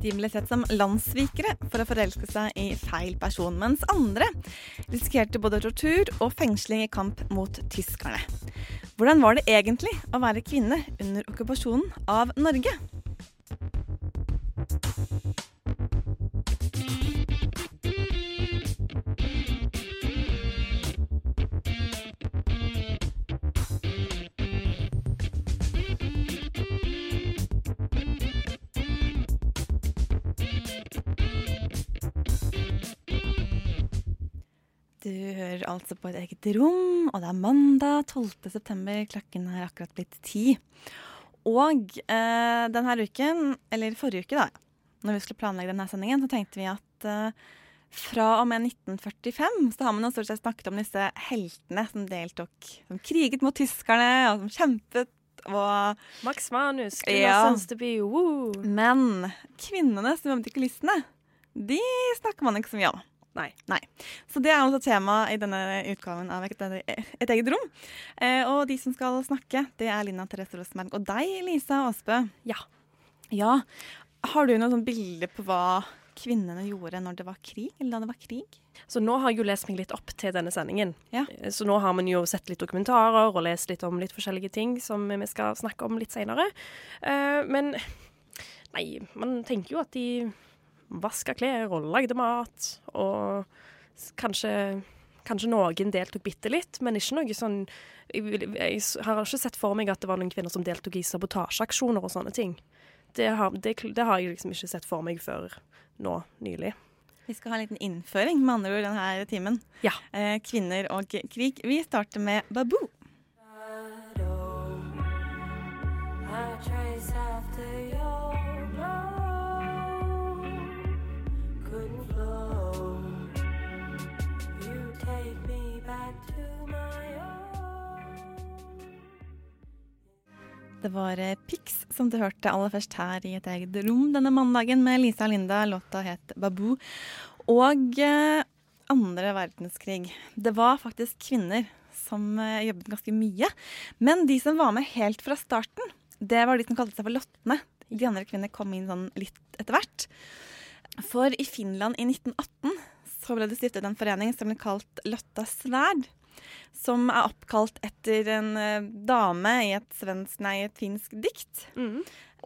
De ble sett som landssvikere for å forelske seg i feil person, mens andre risikerte både tortur og fengsling i kamp mot tyskerne. Hvordan var det egentlig å være kvinne under okkupasjonen av Norge? Altså på et eget rom, og det er mandag 12. september. Klokken er akkurat blitt ti. Og eh, denne uken, eller forrige uke, da, når vi skulle planlegge denne sendingen, så tenkte vi at eh, fra og med 1945 så har man jo stort sett snakket om disse heltene som deltok, som kriget mot tyskerne, og som kjempet og Max Manus, Ja. Gunnar Sønsteby, woo! Men kvinnene som jobbet i kulissene, de snakker man ikke så mye om. Nei. Nei. Så det er altså tema i denne utgaven av Et, et eget rom. Eh, og de som skal snakke, det er Lina Therese Rosenberg og deg, Lisa Aasbø. Ja. Ja. Har du noen sånn bilde på hva kvinnene gjorde når det var krig? Eller da det var krig? Så nå har jeg jo lest meg litt opp til denne sendingen. Ja. Eh, Så nå har man jo sett litt dokumentarer og lest litt om litt forskjellige ting som vi skal snakke om litt seinere. men nei, man tenker jo at de vaska klær og lagde mat, og kanskje Kanskje noen deltok bitte litt, men ikke noe sånn jeg, jeg har ikke sett for meg at det var noen kvinner som deltok i sabotasjeaksjoner og sånne ting. Det har, det, det har jeg liksom ikke sett for meg før nå nylig. Vi skal ha en liten innføring med andre ord denne timen. Ja. Eh, kvinner og krig. Vi starter med Babu. Det var eh, Pix som du hørte aller først her i et eget rom denne mandagen med Lisa og Linda. Låta het Babu. Og eh, andre verdenskrig. Det var faktisk kvinner som eh, jobbet ganske mye. Men de som var med helt fra starten, det var de som kalte seg for lottene. De andre kvinnene kom inn sånn litt etter hvert. For i Finland i 1918 så ble det stiftet en forening som ble kalt Lotta Sverd. Som er oppkalt etter en eh, dame i et, svensk, nei, et finsk dikt.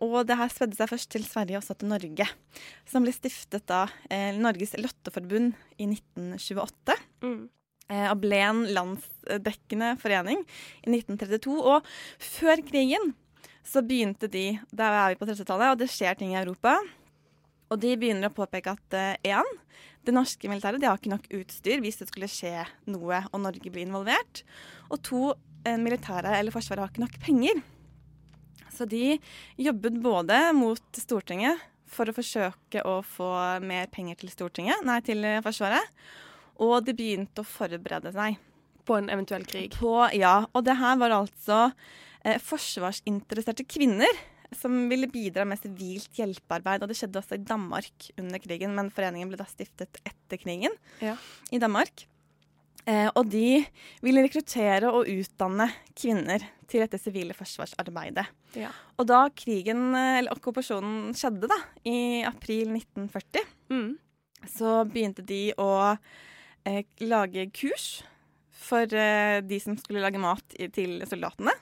Og det her spredde seg først til Sverige og så til Norge. Som ble stiftet av eh, Norges Lotteforbund i 1928. Mm. Eh, og ble en landsdekkende forening i 1932. Og før krigen så begynte de Da er vi på 30-tallet, og det skjer ting i Europa. Og de begynner å påpeke at én, det norske militæret de har ikke nok utstyr hvis det skulle skje noe og Norge blir involvert. Og to, uh, militæret eller Forsvaret har ikke nok penger. Så de jobbet både mot Stortinget for å forsøke å få mer penger til Stortinget, nei, til eh, Forsvaret. Og de begynte å forberede seg På en eventuell krig. på Ja, og det her var altså eh, forsvarsinteresserte kvinner som ville bidra med sivilt hjelpearbeid. Og det skjedde også i Danmark under krigen, men foreningen ble da stiftet etter krigen Ja. i Danmark. Eh, og de ville rekruttere og utdanne kvinner til dette sivile forsvarsarbeidet. Ja. Og da krigen, eh, eller okkupasjonen skjedde, da, i april 1940, Mm. så begynte de å eh, lage kurs for eh, de som skulle lage mat i, til soldatene.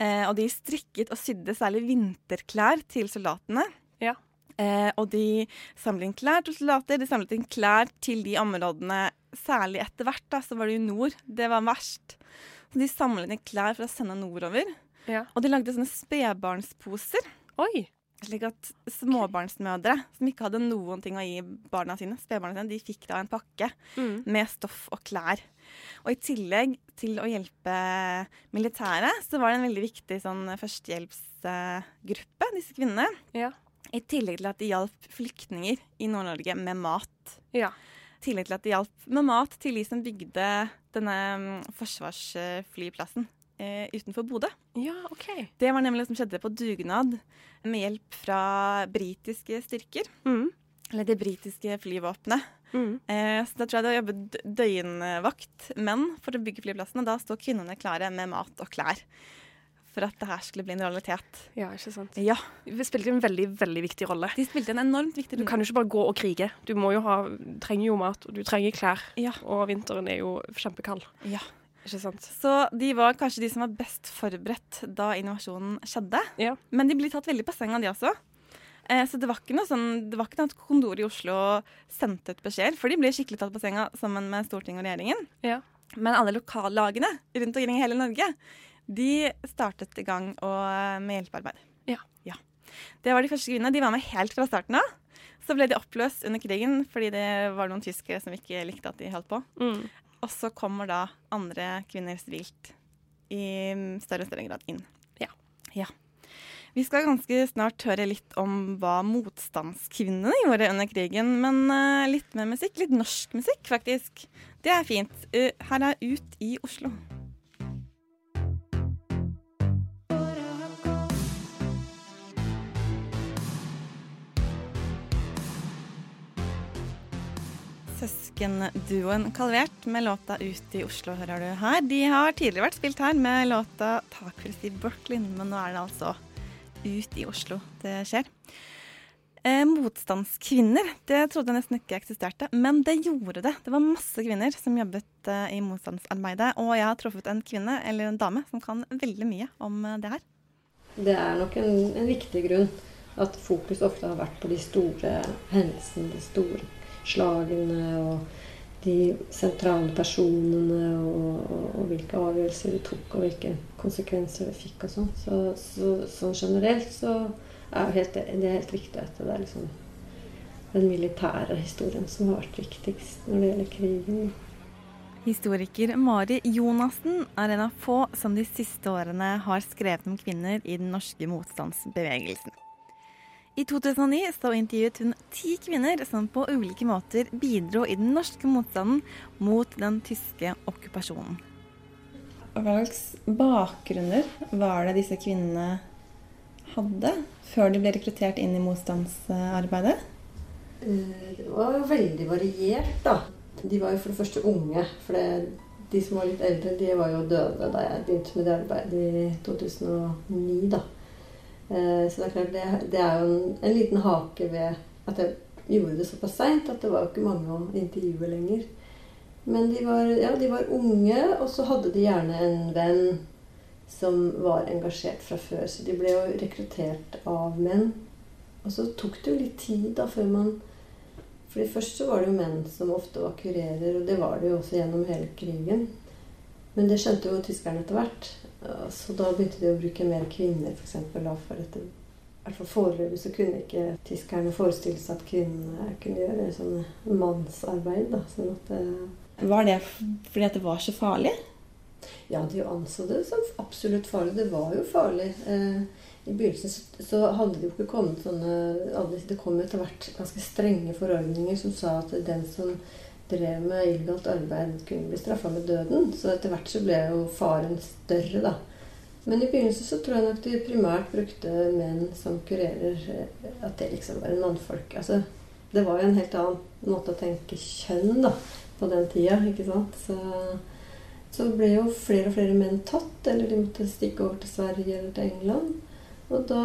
Eh, og de strikket og sydde særlig vinterklær til soldatene. Ja. Eh, og de samlet inn klær til soldater, de samlet inn klær til de områdene Særlig etter hvert, da, så var det jo nord. Det var verst. Så de samlet inn klær for å sende nordover. Ja. Og de lagde sånne spedbarnsposer. Oi. Slik at småbarnsmødre som ikke hadde noen ting å gi barna sine, spedbarna sine, de fikk da en pakke Mm. med stoff og klær. Og i tillegg til å hjelpe militæret, så var det en veldig viktig sånn førstehjelpsgruppe, disse kvinnene. Ja. I tillegg til at de hjalp flyktninger i Nord-Norge med mat. Ja. I tillegg til at de hjalp med mat til de som bygde denne mm, forsvarsflyplassen eh, utenfor Bodø. Ja, OK. Det var nemlig det som skjedde på dugnad med hjelp fra britiske styrker. Mm. Eller det britiske flyvåpenet. Mm. Eh, så da tror jeg det jobbet døgnvakt menn for å bygge flyplassen. Og da står kvinnene klare med mat og klær for at det her skulle bli en realitet. Ja, ikke sant. Ja, Vi spilte en veldig, veldig viktig rolle. de spilte en enormt viktig rolle. Du kan jo ikke bare gå og krige. Du må jo ha, trenger jo mat, og du trenger klær. Ja. Og vinteren er jo kjempekald. Ja. Så de var kanskje de som var best forberedt da innovasjonen skjedde. Ja. Men de blir tatt veldig på senga, de også. Eh, så det var ikke noe sånn, det var ikke noe at kontoret i Oslo sendte ut beskjeder, for de ble skikkelig tatt på senga sammen med Stortinget og regjeringen. Ja. Men alle lokallagene rundt omkring i hele Norge, de startet i gang og, med hjelpearbeid. Ja. Det var de første kvinnene. De var med helt fra starten av. Så ble de oppløst under krigen fordi det var noen tyskere som ikke likte at de holdt på. Mm. Og så kommer da andre kvinner sivilt i større og større grad inn. Ja. ja. Vi skal ganske snart høre litt om hva motstandskvinnene gjorde under krigen. Men eh, litt mer musikk. Litt norsk musikk, faktisk. Det er fint. Eh, her er Ut i Oslo. Søskenduoen Kalvert med låta 'Ut i Oslo' hører du her. De har tidligere vært spilt her med låta 'Tak for Steve Brooklyn', men nå er det altså 'Ut i Oslo' det skjer. Eh, motstandskvinner, det trodde jeg nesten ikke eksisterte, men det gjorde det. Det var masse kvinner som jobbet eh, i motstandsarbeidet, og jeg har truffet en kvinne, eller en dame, som kan veldig mye om eh, det her. Det er nok en, en viktig grunn at fokus ofte har vært på de store hendelsene, de store slagene og de sentrale personene og, og, og hvilke avgjørelser de tok og hvilke konsekvenser det fikk og sånn. Så, så, så, generelt så er helt, det er helt riktig at det er liksom den militære historien som har vært viktigst når det gjelder krigen. Historiker Mari Jonassen er en av få som de siste årene har skrevet om kvinner i den norske motstandsbevegelsen. I 2009 så intervjuet hun ti kvinner som på ulike måter bidro i den norske motstanden mot den tyske okkupasjonen. Hva slags bakgrunner var det disse kvinnene hadde før de ble rekruttert inn i motstandsarbeidet? Eh, Det var jo veldig variert, da. De var jo for det første unge. For det, de som var litt eldre, de var jo døde da jeg begynte med det arbeidet i 2009, da. Eh, Så det er klart, det, det er jo en, en liten hake ved at jeg gjorde det såpass seint at det var jo ikke mange å intervjue lenger. Men de var, ja, de var unge, og så hadde de gjerne en venn som var engasjert fra før. Så de ble jo rekruttert av menn. Og så tok det jo litt tid da før man fordi Først så var det jo menn som ofte var kurerer, og det var det jo også gjennom hele krigen. Men det skjønte jo tyskerne etter hvert. Så da begynte de å bruke mer kvinner, f.eks. For for I hvert fall foreløpig så kunne ikke tyskerne forestille seg at kvinnene kunne gjøre sånn mannsarbeid. da, sånn at det Var det fordi at det var så farlig? Ja, de anså det som absolutt farlig. Det var jo farlig. Eh, I begynnelsen så, så hadde det jo ikke kommet sånne Det kom etter hvert ganske strenge forordninger som sa at den som drev med illegalt arbeid, kunne bli straffa med døden. Så etter hvert så ble jo faren større, da. Men i begynnelsen så tror jeg nok de primært brukte menn som kurerer. eh, At det liksom var en mannfolk. Altså, det var jo en helt annen måte å tenke kjønn da, på den tida, ikke sant. Så så ble jo flere og flere menn tatt, eller de måtte stikke over til Sverige eller til England. Og da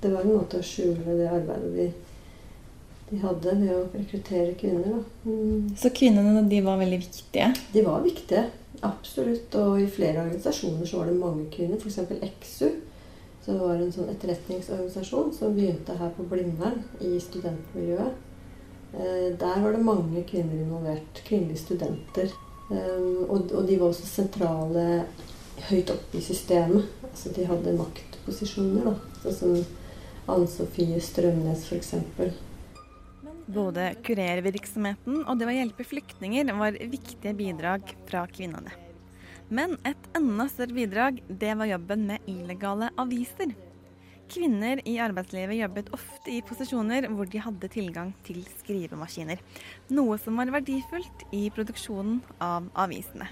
Det var en måte å skjule det arbeidet de, de hadde ved å rekruttere kvinner. Mm. Så kvinnene de var veldig viktige. De var viktige, absolutt. Og i flere organisasjoner så var det mange kvinner. F.eks. EXU, som var en sånn etterretningsorganisasjon som begynte her på Blindern, i studentmiljøet. Eh, Der var det mange kvinner involvert. Kvinnelige studenter. Og, og de var også sentrale høyt oppe i systemet. Altså de hadde maktposisjoner, da. Sånn som Ann Sofie Strømnes, f.eks. Både kurervirksomheten og det å hjelpe flyktninger var viktige bidrag fra kvinnene. Men et enda større bidrag, det var jobben med illegale aviser. kvinner i arbeidslivet jobbet ofte i posisjoner hvor de hadde tilgang til skrivemaskiner. Noe som var verdifullt i produksjonen av avisene.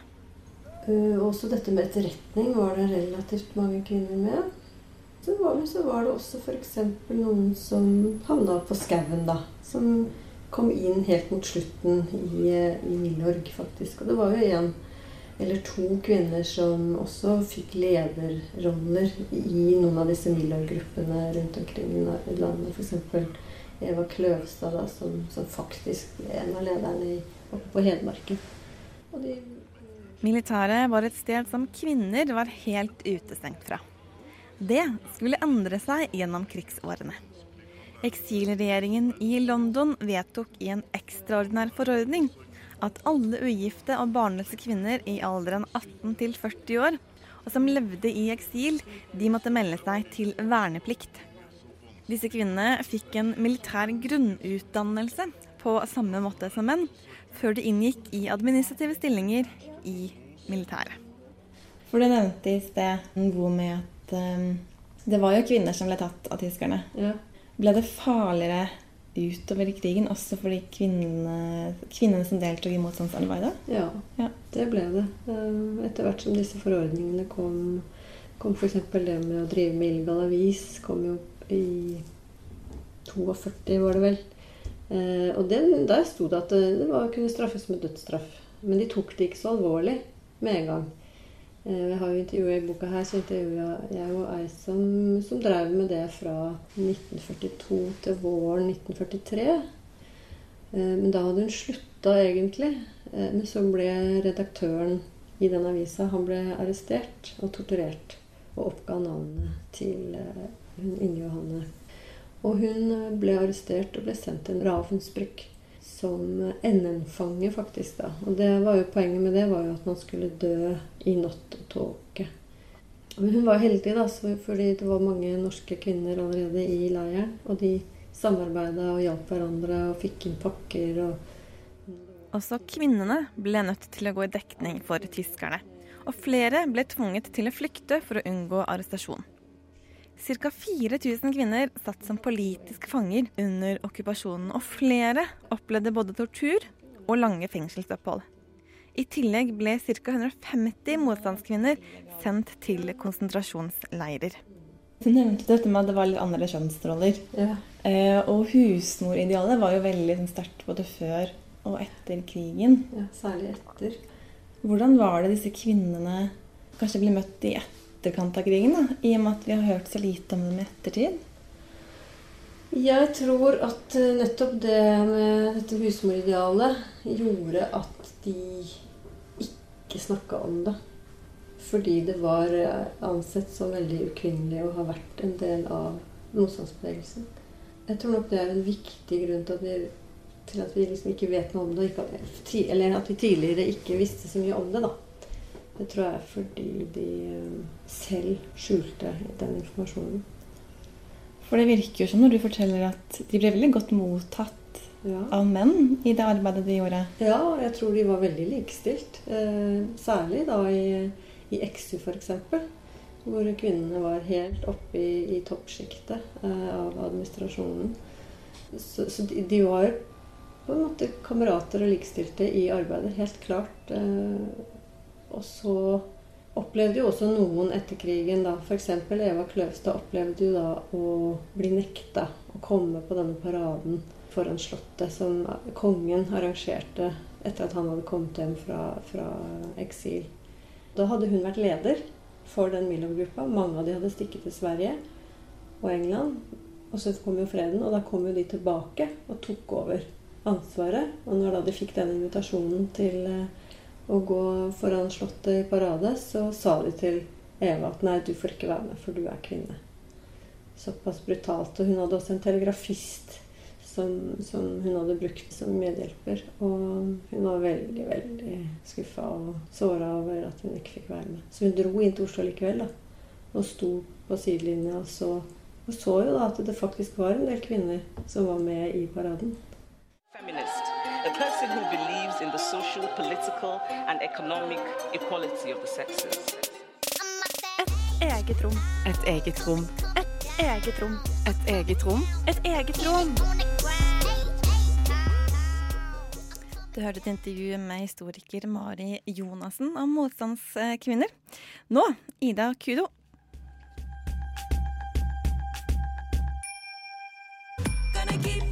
Uh, også dette med etterretning var det relativt mange kvinner med. Så var, så var det også f.eks. noen som havna på skauen, da. Som kom inn helt mot slutten i, i Milorg, faktisk. Og det var jo en eller to kvinner som også fikk lederroller i noen av disse Milorg-gruppene rundt omkring i landet. F.eks. Eva Kløvstad, da, som, som faktisk ble en av lederne oppe på Hedmarken. Og de Militæret var et sted som kvinner var helt utestengt fra. Det skulle endre seg gjennom krigsårene. Eksilregjeringen i London vedtok i en ekstraordinær forordning at alle ugifte og barnløse kvinner i alderen 18 til 40 år, og som levde i eksil, de måtte melde seg til verneplikt. Disse kvinnene fikk en militær grunnutdannelse på samme måte som menn, før de inngikk i administrative stillinger i militæret. For du nevnte i sted noe med at um, det var jo kvinner som ble tatt av tyskerne. Ja. Ble det farligere utover i krigen også for de kvinnene, kvinnene som deltok i motstandsarbeidet? Ja, Ja. det ble det. Eh, Etter hvert som disse forordningene kom, kom f.eks. det med å drive med illegal avis, kom jo i 42, var det vel. Eh, Og det, der sto det at det, det var, kunne straffes med dødsstraff. Men de tok det ikke så alvorlig med en gang. Eh, Jeg har jo intervjuet i boka her, så intervjua jeg jo ei som, som drev med det fra 1942 til våren 1943. Eh, Men da hadde hun slutta egentlig. Eh, Men så ble redaktøren i den avisa han ble arrestert og torturert. Og oppga navnet til hun Inge Johanne. Og hun ble arrestert og ble sendt til en Ravensbrück som NM-fange, faktisk. da. Og det var jo Poenget med det var jo at man skulle dø i nattåke. Men hun var heldig, da, fordi det var mange norske kvinner allerede i leiren. Og de samarbeida og hjalp hverandre og fikk inn pakker. og Også kvinnene ble nødt til å gå i dekning for tyskerne. Og flere ble tvunget til å flykte for å unngå arrestasjon. Ca. 4000 kvinner satt som politiske fanger under okkupasjonen, og flere opplevde både tortur og lange fengselsopphold. I tillegg ble ca. 150 motstandskvinner sendt til konsentrasjonsleirer. Du nevnte dette med at det var litt andre kjønnsroller. Ja. Eh, og husmoridealet var jo veldig sånn, sterkt både før og etter krigen. ja, Særlig etter. Hvordan var det disse kvinnene kanskje ble møtt i etterkant av krigen? da? I og med at vi har hørt så lite om dem i ettertid. Jeg tror at eh, nettopp det med dette husmoridealet gjorde at de ikke snakka om det. Fordi det var eh, ansett som veldig ukvinnelig å ha vært en del av motstandsbevegelsen. Jeg tror nok det er en viktig grunn til at vi, til at vi liksom ikke vet noe om det. Eller at vi tidligere ikke visste så mye om det. da. Det tror jeg er fordi de eh, selv skjulte den informasjonen. For det virker jo som når du forteller at de ble veldig godt mottatt Ja. av menn i det arbeidet de gjorde. Ja, og jeg tror de var veldig likestilt. Eh, særlig da i, i XU f.eks. Hvor kvinnene var helt oppe i, i toppsjiktet eh, av administrasjonen. Så, så de, de var på en måte kamerater og likestilte i arbeidet, helt klart. Eh, og så opplevde jo også noen etter krigen, da f.eks. Eva Kløvstad opplevde jo da å bli nekta å komme på denne paraden foran Slottet som kongen arrangerte etter at han hadde kommet hjem fra, fra eksil. Da hadde hun vært leder for den Milov-gruppa. Mange av de hadde stikket til Sverige og England. Og så kom jo freden, og da kom jo de tilbake og tok over ansvaret. Og når da de fikk den invitasjonen til eh, å gå foran Slottet i parade, så sa de til Eva at nei, du får ikke være med, for du er kvinne. Såpass brutalt. Og hun hadde også en telegrafist som, som hun hadde brukt som medhjelper. Og hun var veldig, veldig skuffa og såra over at hun ikke fikk være med. Så hun dro inn til Oslo likevel da, og sto på sidelinja og så, og så jo da at det faktisk var en del kvinner som var med i paraden. feminist, a person who believes in the social, political, and economic equality of the sexes. Eget rom. Et eget rom. Et eget rom. Et eget rom. Et eget rom. Du hørte et intervju med historiker Mari Jonassen om motstandskvinner. Nå Ida Kudo. Gonna keep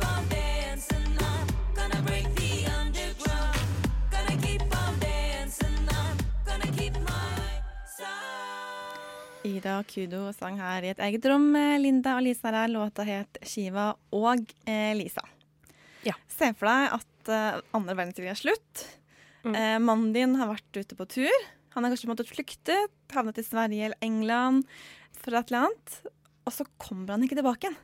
Ida Kudo sang her i et eget rom. Linda og Lisa der. Låta het Shiva og eh, Lisa. Ja. Se for deg at eh, andre verdenskrig er slutt. Mm. Eh, mannen din har vært ute på tur. Han har kanskje måttet flykte, havnet i Sverige eller England for et eller annet. Og så kommer han ikke tilbake igjen.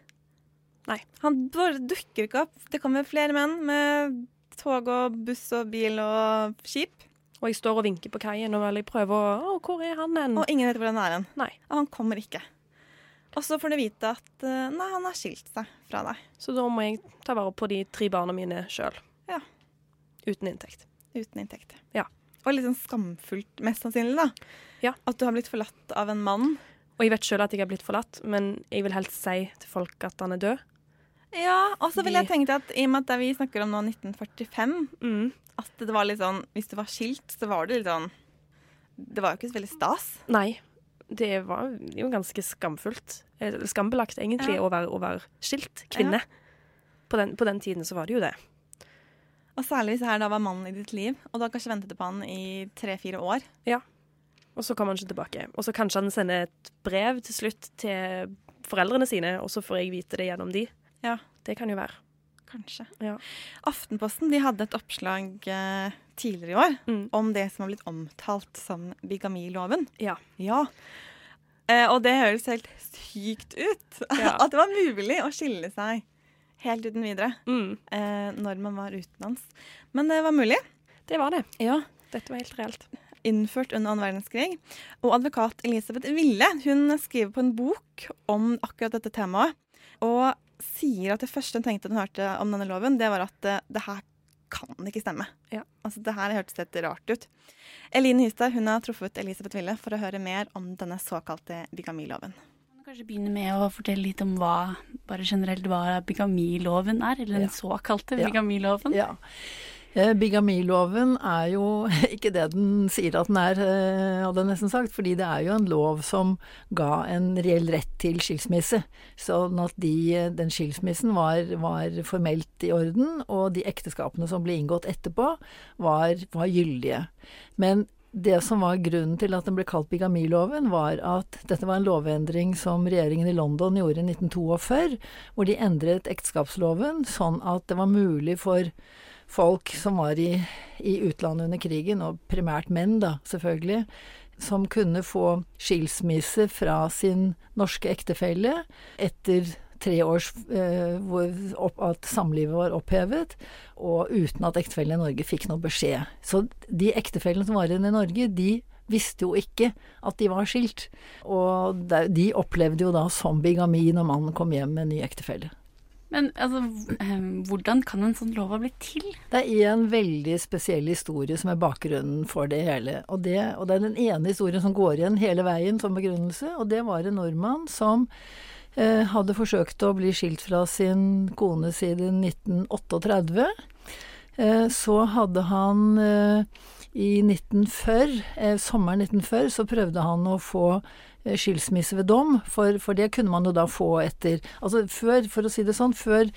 Nei. Han bare dukker ikke opp. Det kommer flere menn med tog og buss og bil og skip. Og jeg står og vinker på kaien og jeg prøver å Å, hvor er han hen? Og ingen vet hvor han er hen. Nei. Og han kommer ikke. Og så får du vite at eh, nei, han har skilt seg fra deg. Så da må jeg ta vare på de tre barna mine sjøl. Ja. Uten inntekt. Uten inntekt. Ja. Og litt sånn skamfullt, mest sannsynlig, da. Ja. At du har blitt forlatt av en mann. Og jeg vet sjøl at jeg har blitt forlatt, men jeg vil helst si til folk at han er død. Ja, og så vil jeg tenke at i og med at vi snakker om nå 1945, Mm. At det var litt sånn Hvis du var skilt, så var det litt sånn Det var jo ikke så veldig stas. Nei. Det var jo ganske skamfullt. Eh, Skambelagt, egentlig, Ja. å, være, å være skilt kvinne. På, den, på den tiden så var det jo det. Og særlig hvis det her da var mannen i ditt liv, og du har kanskje ventet på han i tre-fire år. Ja. Og så kommer han ikke tilbake. Og så kanskje han sender et brev til slutt til foreldrene sine, og så får jeg vite det gjennom de. Ja. Det kan jo være. Kanskje. Ja. Aftenposten de hadde et oppslag eh, tidligere i år Mm. om det som har blitt omtalt som bigamiloven. Ja. Ja. Eh, og det høres helt sykt ut. Ja. At det var mulig å skille seg helt uten videre Mm. eh, når man var utenlands. Men det var mulig. Det var det. Ja. Dette var helt reelt. Innført under annen verdenskrig. Og advokat Elisabeth Ville hun skriver på en bok om akkurat dette temaet. Og sier at det første hun tenkte da hun hørte om denne loven, det var at eh, det her kan ikke stemme. Ja. Altså, det her hørtes helt rart ut. Eline Hystad hun har truffet Elisabeth Ville for å høre mer om denne såkalte bigamiloven. Kanskje begynne med å fortelle litt om hva bare generelt hva bigamiloven er, eller den Ja. såkalte Ja. bigamiloven. Ja. Eh, Bigamiloven er jo ikke det den sier at den er, eh, hadde jeg nesten sagt. Fordi det er jo en lov som ga en reell rett til skilsmisse. Sånn at de, den skilsmissen var, var formelt i orden, og de ekteskapene som ble inngått etterpå, var, var gyldige. Men det som var grunnen til at den ble kalt bigamiloven, var at dette var en lovendring som regjeringen i London gjorde i 1942, hvor de endret ekteskapsloven sånn at det var mulig for folk som var i, i utlandet under krigen, og primært menn da, selvfølgelig, som kunne få skilsmisse fra sin norske ektefelle etter tre års eh, hvor opp, at samlivet var opphevet, og uten at ektefellen i Norge fikk noe beskjed. Så de ektefellene som var igjen i Norge, de visste jo ikke at de var skilt. Og de opplevde jo da som bigami når mannen kom hjem med en ny ektefelle. Men altså, eh, hvordan kan en sånn lov ha blitt til? Det er en veldig spesiell historie som er bakgrunnen for det hele. Og det, og det er den ene historien som går igjen hele veien som begrunnelse, og det var en nordmann som eh, hadde forsøkt å bli skilt fra sin kone siden 1938. Eh, så hadde han eh, i 1940, eh, sommeren 1940, så prøvde han å få skilsmisse ved dom, for, for det kunne man jo da få etter Altså før, for å si det sånn, før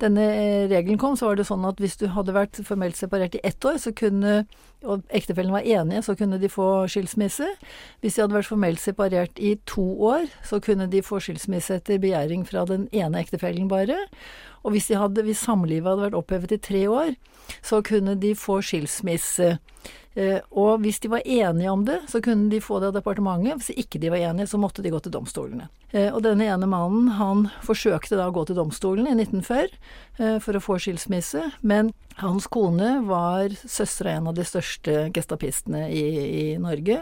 denne regelen kom, så var det sånn at hvis du hadde vært formelt separert i ett år, så kunne, og ektefellen var enige, så kunne de få skilsmisse. Hvis de hadde vært formelt separert i to år, så kunne de få skilsmisse etter begjæring fra den ene ektefellen bare. Og hvis, de hadde, hvis samlivet hadde vært opphevet i tre år, så kunne de få skilsmisse. Eh, og hvis de var enige om det, så kunne de få det av departementet. Hvis ikke de var enige, så måtte de gå til domstolene. Eh, og denne ene mannen, han forsøkte da å gå til domstolen i 1940 eh, for å få skilsmisse, men hans kone var søstera en av de største gestapistene i, i Norge.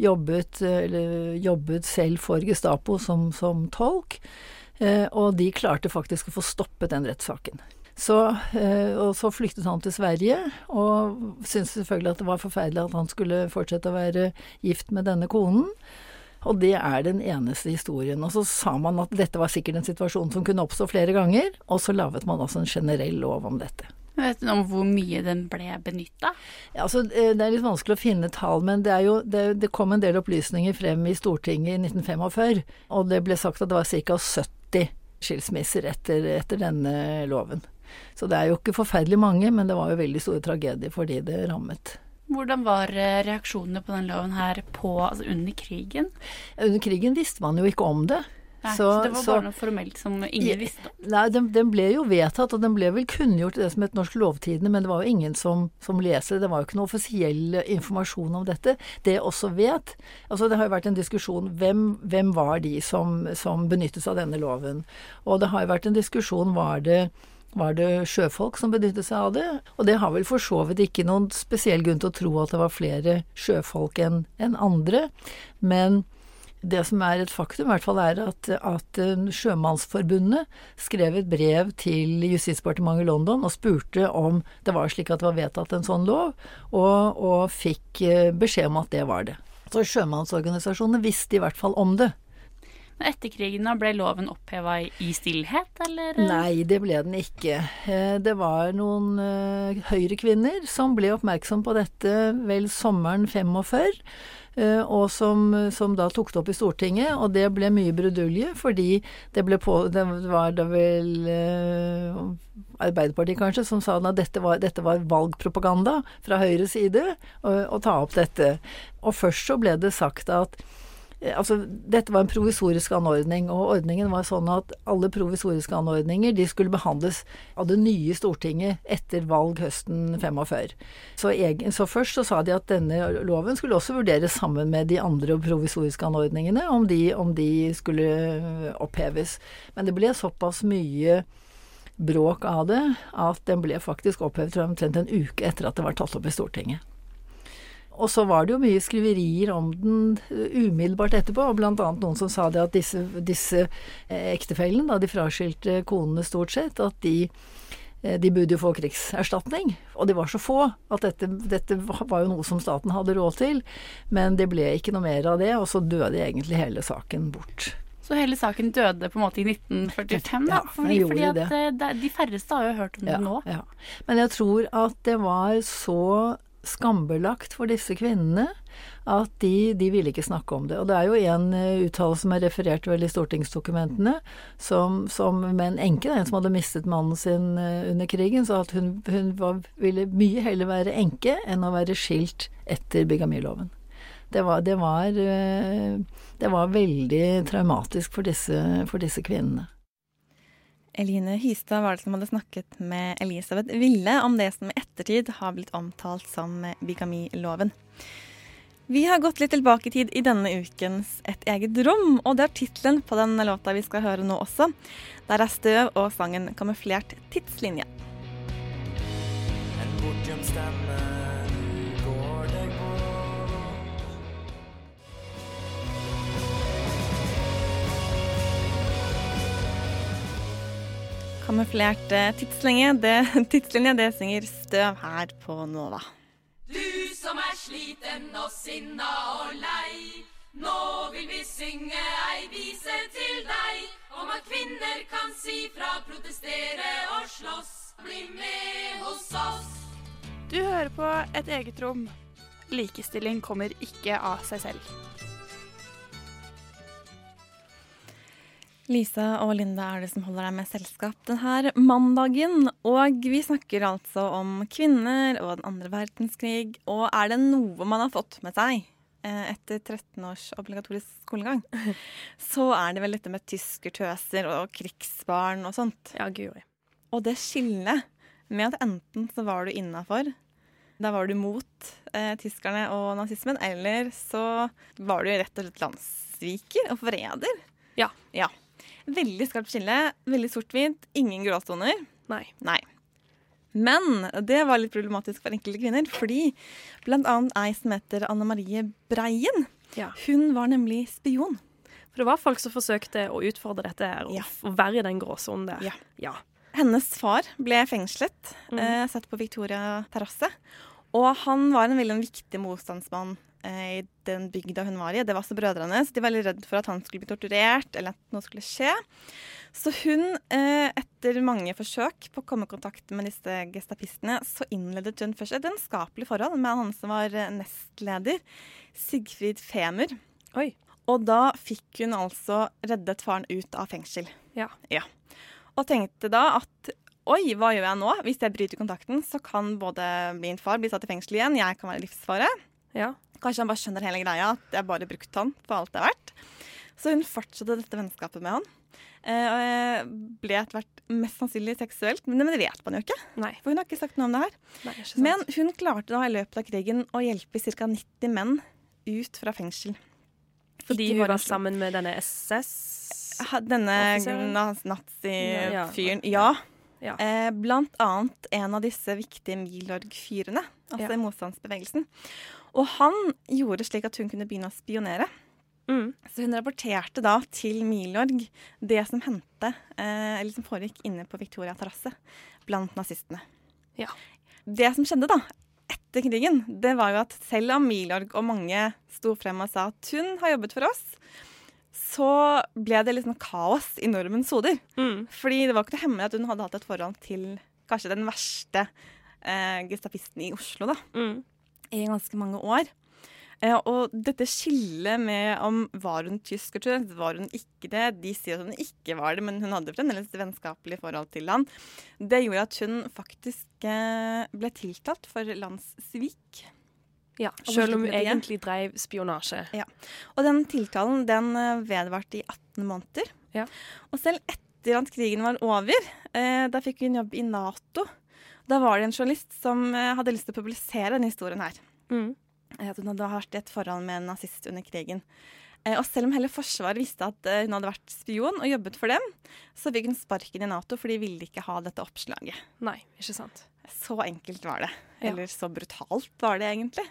Jobbet, jobbet selv for Gestapo som, som tolk. Eh, og de klarte faktisk å få stoppet den rettssaken. Så, eh, og så flyktet han til Sverige, og syntes selvfølgelig at det var forferdelig at han skulle fortsette å være gift med denne konen. Og det er den eneste historien. Og så sa man at dette var sikkert en situasjon som kunne oppstå flere ganger, og så laget man altså en generell lov om dette. Vet du om hvor mye den ble benytta? Ja, altså, eh, det er litt vanskelig å finne tall, men det, er jo, det, det kom en del opplysninger frem i Stortinget i 1945, og det ble sagt at det var ca. 70 skilsmisser etter, etter denne loven. Så det er jo ikke forferdelig mange, men det var jo veldig store tragedier for de det rammet. Hvordan var eh, reaksjonene på den loven her på, altså under krigen? Under krigen visste man jo ikke om det. Nei, så, det var bare noe formelt som ingen visste om? Nei, den, den, ble jo vedtatt, og den ble vel kunngjort i det som het Norsk Lovtidende, men det var jo ingen som, som leser det. Det var jo ikke noe offisiell informasjon om dette. Det jeg også vet altså Det har jo vært en diskusjon hvem, hvem var de som, som benyttet seg av denne loven. Og det har jo vært en diskusjon var det var det sjøfolk som benyttet seg av det? Og det har vel for så vidt ikke noen spesiell grunn til å tro at det var flere sjøfolk enn en andre. Men det som er et faktum, i hvert fall er at, at Sjømannsforbundet skrev et brev til Justisdepartementet i London og spurte om det var slik at det var vedtatt en sånn lov, og, og fikk beskjed om at det var det. Så sjømannsorganisasjonene visste i hvert fall om det. Men etter krigen da ble loven oppheva i stillhet, eller? Nei, det ble den ikke. Det var noen høyrekvinner som ble oppmerksom på dette vel sommeren 45 og som, som, da tok det opp i Stortinget, og det ble mye brudulje, fordi det ble på Det var da vel eh, Arbeiderpartiet kanskje som sa at dette var, dette var valgpropaganda fra Høyres side å ta opp dette. Og først så ble det sagt at Altså, dette var en provisorisk anordning, og ordningen var sånn at alle provisoriske anordninger de skulle behandles av det nye Stortinget etter valg høsten 45. Så, så først så sa de at denne loven skulle også vurderes sammen med de andre provisoriske anordningene, om de, om de skulle oppheves. Men det ble såpass mye bråk av det at den ble faktisk opphevet omtrent en uke etter at det var tatt opp i Stortinget. Og så var det jo mye skriverier om den umiddelbart etterpå, og blant annet noen som sa det at disse, disse ektefellene, da, de fraskilte konene stort sett, at de, de burde jo få krigserstatning. Og de var så få at dette, dette, var jo noe som staten hadde råd til, men det ble ikke noe mer av det, og så døde egentlig hele saken bort. Så hele saken døde på en måte i 1945, da? Ja, fordi, fordi at de færreste har jo hørt om det nå. Ja. Men jeg tror at det var så skambelagt for disse kvinnene at de, de ville ikke snakke om det. Og det er jo en uh, uttalelse som er referert vel i stortingsdokumentene, som, som med en enke, en som hadde mistet mannen sin uh, under krigen, sa at hun, hun var, ville mye heller være enke enn å være skilt etter bigamiloven. Det var, det var, uh, det var veldig traumatisk for disse, for disse kvinnene. Eline Hystad var det som hadde snakket med Elisabeth Ville om det som i ettertid har blitt omtalt som bigamiloven. Vi har gått litt tilbake i tid i denne ukens Et eget rom, og det er tittelen på den låta vi skal høre nå også. Der er støv og sangen 'Kamuflert tidslinje'. En bortgjemt stemme, Kamuflert tidslinje, det, tidslinje, det synger Støv her på Nova. Du som er sliten og sinna og lei. Nå vil vi synge ei vise til deg om at kvinner kan si fra, protestere og slåss. Bli med hos oss. Du hører på Et eget rom. Likestilling kommer ikke av seg selv. Lisa og Linda er det som holder deg med selskap denne mandagen. Og vi snakker altså om kvinner og den andre verdenskrig. Og er det noe man har fått med seg eh, etter 13 års obligatorisk skolegang, så er det vel dette med tyskertøser og krigsbarn og sånt. Ja, guri. Og det skillet med at enten så var du innafor, da var du mot eh, tyskerne og nazismen, eller så var du rett og slett landssviker og forræder. Ja. ja. Veldig skarpt skille, veldig sort-hvitt, ingen gråsoner. Nei. Nei. Men det var litt problematisk for enkelte kvinner, fordi annet ei som heter Anne Marie Breien, Ja. hun var nemlig spion. For det var folk som forsøkte å utfordre dette og, Ja. og være i den gråsonen der. Ja. ja. Hennes far ble fengslet, Mm. eh, satt på Victoria terrasse. Og han var en veldig viktig motstandsmann i den bygda hun var i. Det var også brødrene hennes. De var veldig redd for at han skulle bli torturert, eller at noe skulle skje. Så hun, eh, etter mange forsøk på å komme i kontakt med disse gestapistene, så innledet hun først et vennskapelig forhold med han som var eh, nestleder, Sigfrid Femer. Oi. Og da fikk hun altså reddet faren ut av fengsel. Ja. Og tenkte da at oi, hva gjør jeg nå? Hvis jeg bryter kontakten, så kan både min far bli satt i fengsel igjen, jeg kan være i livsfare. Ja. Kanskje han bare skjønner hele greia, at jeg bare brukte han for alt det er verdt. Så hun fortsatte dette vennskapet med han. Eh, og ble etter hvert mest sannsynlig seksuelt, men det vet man jo ikke. Nei. For hun har ikke sagt noe om det her. Nei. Men hun klarte da i løpet av krigen å hjelpe ca. 90 menn ut fra fengsel. Fordi hun var sammen med denne SS Denne nazi-fyren. Ja, Ja. Ja. Eh, blant annet en av disse viktige Milorg-fyrene, altså Ja. motstandsbevegelsen. Og han gjorde slik at hun kunne begynne å spionere. Mm. Så hun rapporterte da til Milorg det som hendte, eh, eller som foregikk inne på Victoria terrasse blant nazistene. Ja. Det som skjedde da, etter krigen, det var jo at selv om Milorg og mange sto frem og sa at hun har jobbet for oss, så ble det liksom kaos i nordmenns hoder. Mm. Fordi det var ikke noe hemmelig at hun hadde hatt et forhold til kanskje den verste eh, gestapisten i Oslo, da. Mm. I ganske mange år. Eh, og dette skillet med om var hun tror jeg, var hun ikke det. De sier at hun ikke var det, men hun hadde fremdeles vennskapelig forhold til han. Det gjorde at hun faktisk eh, ble tiltalt for landssvik. Ja, selv om hun egentlig drev spionasje. Ja. Og den tiltalen den eh, vedvarte i 18 måneder. Ja. Og selv etter at krigen var over, eh, da fikk hun jobb i Nato. Da var det en journalist som eh, hadde lyst til å publisere denne historien her. Mm. Eh, At hun hadde vært i et forhold med en nazist under krigen. Eh, og selv om hele Forsvaret visste at hun hadde vært spion og jobbet for dem, så fikk hun sparken i Nato, for de ville ikke ha dette oppslaget. Nei, ikke sant. Så enkelt var det. Ja. Eller så brutalt var det egentlig.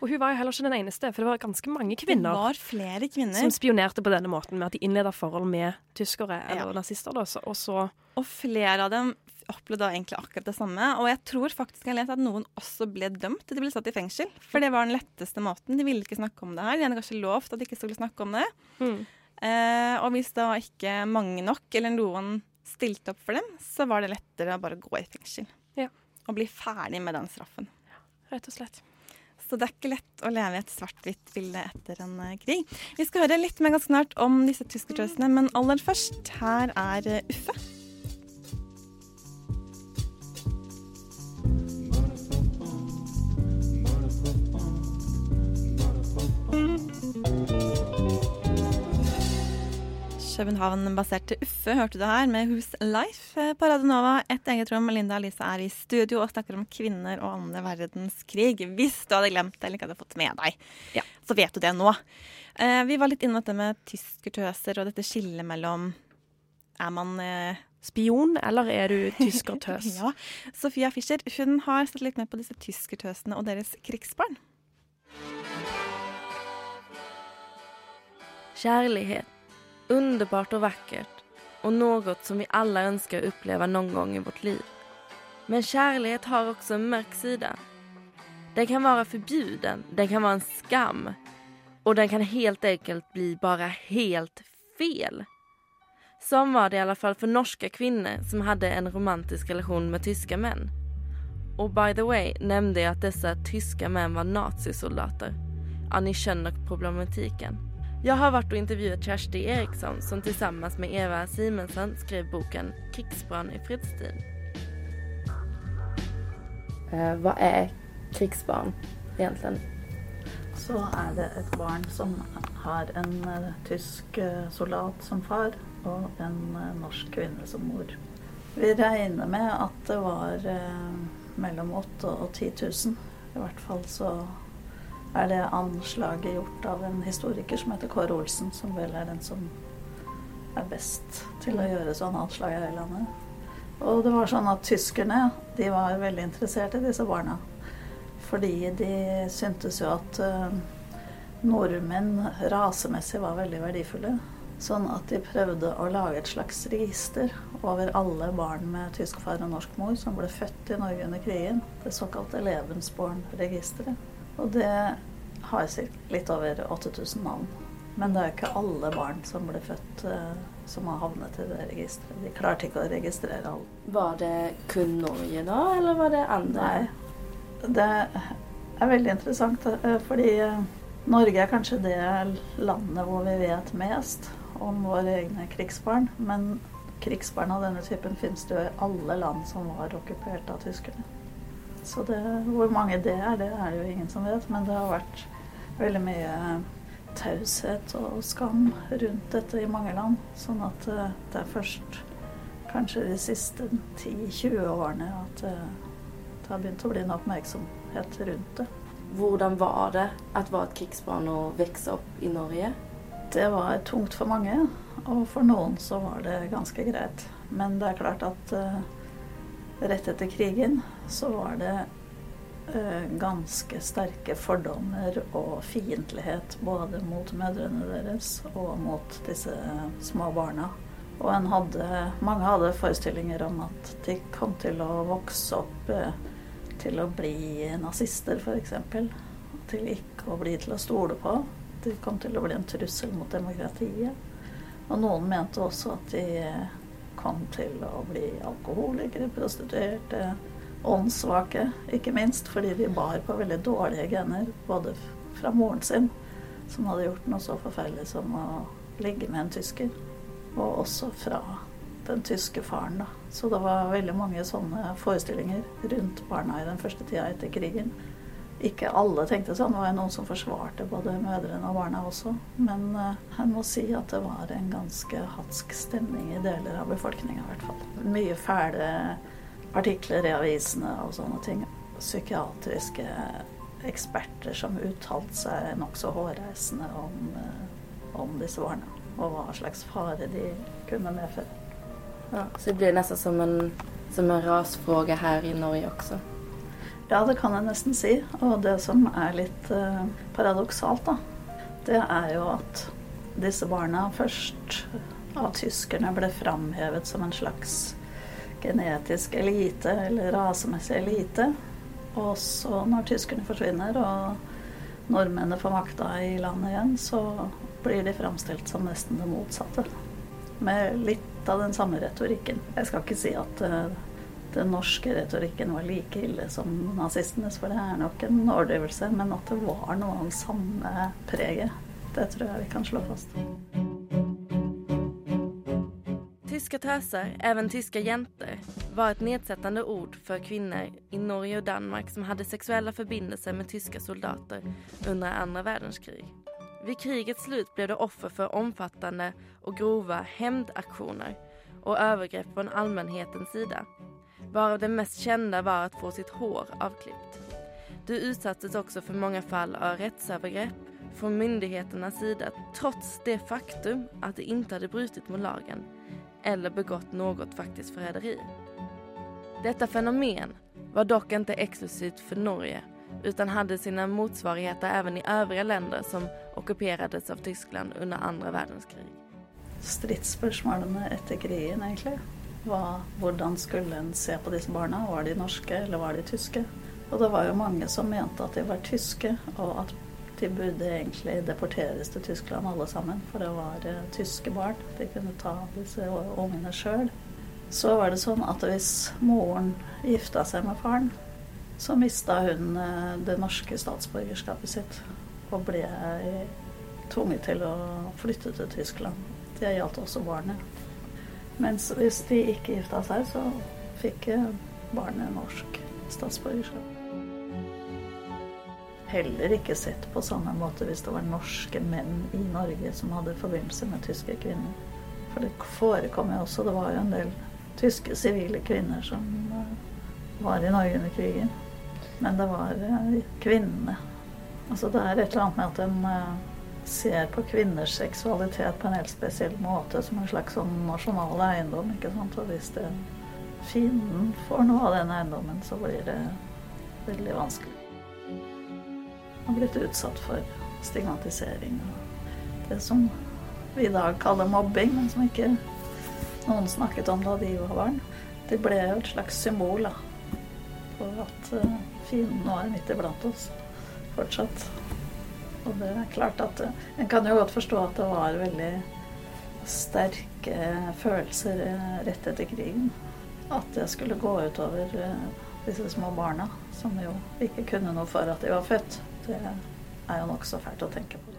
Og hun var jo heller ikke den eneste, for det var ganske mange kvinner, Det var flere kvinner. som spionerte på denne måten, med at de innleda forhold med tyskere eller Ja. nazister. Da, så, og så Og flere av dem opplevde da egentlig akkurat det samme. Og jeg tror faktisk jeg har lest at noen også ble dømt. De ble satt i fengsel. For det var den letteste måten. De ville ikke snakke om det her. De hadde kanskje lovt at de ikke skulle snakke om det. Mm. Eh, og hvis da ikke mange nok, eller noen stilte opp for dem, så var det lettere å bare gå i fengsel. Ja. Og bli ferdig med den straffen. Ja, Rett og slett. Så det er ikke lett å leve i et svart-hvitt bilde etter en eh, krig. Vi skal høre litt mer ganske snart om disse tyskertøsene, men aller først, her er eh, Uffe. København-baserte Uffe hørte du her med Who's Life eh, på Radionova. Et eget rom. Linda og Lisa er i studio og snakker om kvinner og andre verdenskrig. Hvis du hadde glemt det eller ikke hadde fått med deg, Ja. så vet du det nå. Eh, vi var litt innom dette med tyskertøser og dette skillet mellom Er man eh, Spion, eller er du tyskertøs? ja. Sofia Fischer hun har sett litt med på disse tyskertøsene og deres krigsbarn. Kärlighet. Underbart och vackert. Och något som vi alla önskar uppleva någon gång i vårt liv. Men kärlighet har också en mörk sida. Den kan vara förbjuden, den kan vara en skam. Och den kan helt enkelt bli bara helt fel. Som var det i alla fall för norska kvinnor som hade en romantisk relation med tyska män. Och by the way nämnde jag att dessa tyska män var nazisoldater. Ja, ni känner problematiken. Jag har varit och intervjuat Kersti Eriksson som tillsammans med Eva Simensen skrev boken Krigsbarn i fredstid. Eh, hva er krigsbarn egentlig? så er det et barn som har en eh, tysk eh, soldat som far og en eh, norsk kvinne som mor. Vi regner med at det var eh, mellom 8000 og 10 000. I hvert fall så er det anslaget gjort av en historiker som heter Kåre Olsen, som vel er den som er best til å gjøre sånne anslag i landet. Og det var sånn at tyskerne de var veldig interessert i disse barna. Fordi de syntes jo at eh, nordmenn rasemessig var veldig verdifulle. Sånn at de prøvde å lage et slags register over alle barn med tysk far og norsk mor som ble født i Norge under krigen. Det såkalte Lebensborn-registeret. Og det har sikkert litt over 8000 navn. Men det er jo ikke alle barn som ble født eh, som har havnet i det registeret. De klarte ikke å registrere alle. Var det kun Norge da, eller var det andre? Nei. Det er veldig interessant, eh, fordi eh, Norge er kanskje det landet hvor vi vet mest om våre egne krigsbarn. Men krigsbarn av denne typen finnes det jo i alle land som var okkupert av tyskerne. Så det, hvor mange det er, det er det jo ingen som vet. Men det har vært veldig mye taushet og skam rundt dette i mange land. Sånn at eh, det er først kanskje de siste 10-20 årene at eh, det har begynt å bli en oppmerksomhet rundt det. Hvordan var det at være et krigsbarn å vokse opp i Norge? Det var tungt for mange, og for noen så var det ganske greit. Men det er klart at eh, rett etter krigen så var det eh, ganske sterke fordommer og fiendtlighet både mot mødrene deres og mot disse små barna. Og hadde, mange hadde forestillinger om at de kom til å vokse opp eh, til å bli nazister, f.eks. Til ikke å bli til å stole på. De kom til å bli en trussel mot demokratiet. Og noen mente også at de eh, kom til å bli alkoholikere, prostituerte, åndssvake, ikke minst fordi de bar på veldig dårlige gener, både fra moren sin, som hadde gjort noe så forferdelig som å ligge med en tysker, og også fra den tyske faren. Da. Så det var veldig mange sånne forestillinger rundt barna i den første tida etter krigen. Ikke alle tenkte sånn, det var noen som forsvarte både mødrene og barna også. Men eh, jeg må si at det var en ganske hatsk stemning i deler av befolkninga i hvert fall. Mye fæle artikler i avisene og sånne ting. Psykiatriske eksperter som uttalte seg nokså hårreisende om, eh, om disse barna. Og hva slags fare de kunne medføre. Ja, så det blir nesten som en, som en rasfråge her i Norge også. Ja, det kan jeg nesten si. Og det som er litt eh, paradoksalt, da, det er jo at disse barna først av tyskerne ble framhevet som en slags genetisk elite, eller rasemessig elite. Og så, når tyskerne forsvinner og nordmennene får makta i landet igjen, så blir de framstilt som nesten det motsatte. Med litt av den samme retorikken. Jeg skal ikke si at eh, den norske retorikken var like ille som nazistenes, for det er nok en overdrivelse, men at det var noe av samme preget, det tror jeg vi kan slå fast. Tyska tøser, även tyska jenter, var et nedsettende ord for kvinner i Norge og Danmark som hadde sexuella forbindelser med tyska soldater under andre verdenskrig. Vid krigets slut ble det offer for omfattende og grova hevnaksjoner og overgrep fra allmennhetens sida. Varav det mest kända var att få sitt hår avklippt. Du utsattes också för många fall av rättsövergrepp från myndigheternas sida trots det faktum att de inte hade brutit mot lagen eller begått något faktiskt förräderi. Detta fenomen var dock inte exklusivt för Norge utan hade sina motsvarigheter även i övriga länder som ockuperades av Tyskland under andra världskrig. Stridsspørsmålene etter krigen, egentlig, var hvordan skulle en se på disse barna? Var de norske, eller var de tyske? Og det var jo mange som mente at de var tyske, og at de burde egentlig deporteres til Tyskland alle sammen, for det var uh, tyske barn. De kunne ta disse ungene sjøl. Så var det sånn at hvis moren gifta seg med faren, så mista hun uh, det norske statsborgerskapet sitt og ble eh, tvunget til å flytte til Tyskland. Det gjaldt også barnet. Mens hvis de ikke gifta seg, så fikk eh, barnet norsk statsborgerskap. Heller ikke sett på samme måte hvis det var norske menn i Norge som hadde forbindelse med tyske kvinner. For det forekom jo også, det var jo en del tyske sivile kvinner som eh, var i Norge under krigen. Men det var eh, kvinnene. Altså det er et eller annet med at en ser på kvinners seksualitet på en helt spesiell måte, som en slags sånn nasjonal eiendom. ikke sant? Og hvis det, fienden får noe av den eiendommen, så blir det veldig vanskelig. Man Har blitt utsatt for stigmatisering og det som vi i dag kaller mobbing, men som ikke noen snakket om da de var barn. De ble jo et slags symbol da, på at eh, fienden nå er midt iblant oss fortsatt. Og det er klart at eh, En kan jo godt forstå at det var veldig sterke følelser eh, rett etter krigen. At det skulle gå utover eh, disse små barna, som jo ikke kunne noe for at de var født. Det er jo nokså fælt å tenke på.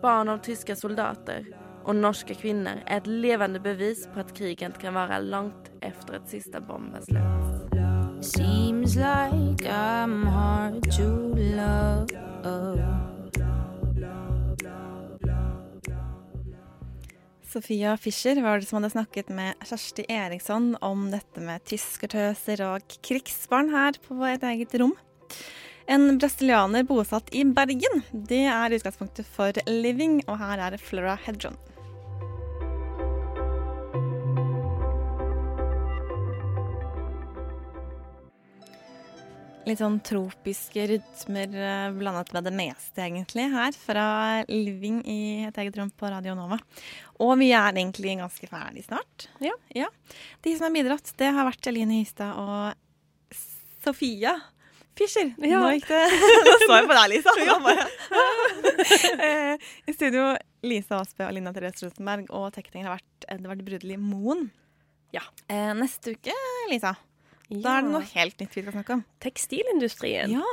Barn av tyske soldater og norske kvinner er et levende bevis på at krigen kan være langt efter et siste bombeslut. Seems like I'm hard to love. Sofia Fischer var det som hadde snakket med Kjersti Eriksson om dette med tyskertøser og krigsbarn her på et eget rom. En brasilianer bosatt i Bergen, det er utgangspunktet for Living, og her er Flora Hedron. Litt sånn tropiske rytmer eh, blandet med det meste, egentlig, her fra Living i et eget rom på Radio Nova. Og vi er egentlig ganske ferdig snart. Ja. De som har bidratt, det har vært Eline Hystad og Sofia Fischer. Ja. Nå gikk det Nå så jeg på deg, Lisa. Ja. Eh, I studio Lisa Aasbø og Lina Therese Rosenberg, og tekninger har vært Edvard Brudli Moen. Ja. Eh, neste uke, Lisa, da er det noe helt nytt vi skal snakke om. Tekstilindustrien. Ja.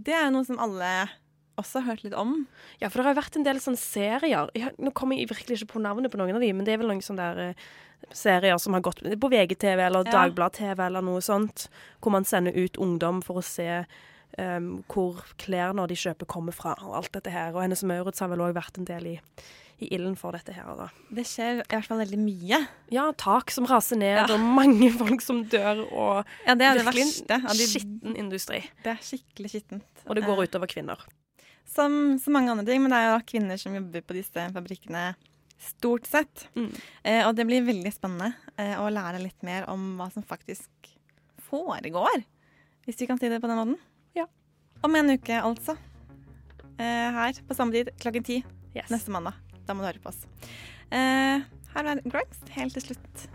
Det er noe som alle også har hørt litt om. Ja, for det har vært en del sånne serier. Jeg, nå kommer jeg virkelig ikke på navnet på noen av de, men det er vel noen sånne der uh, serier som har gått på VGTV eller Ja. Dagblad-TV eller noe sånt, hvor man sender ut ungdom for å se um, hvor klærne de kjøper kommer fra, og alt dette her. Og Hennes Maurits har vel òg vært en del i, i ilden for dette her. Da. Det skjer i hvert fall veldig mye. Ja, tak som raser ned, Ja. og mange folk som dør, og Ja, det er det virkelig verste. en de- skitten industri. Det er skikkelig skittent. Og det går Eh, utover kvinner. Som så mange andre ting, men det er jo kvinner som jobber på disse fabrikkene stort sett. Eh, og det blir veldig spennende eh, å lære litt mer om hva som faktisk foregår, hvis vi kan si det på den måten. Ja. Om en uke, altså. Eh, her på samme tid klokken ti Yes. neste mandag. Da må du høre på oss. Eh, her er Grangst helt til slutt.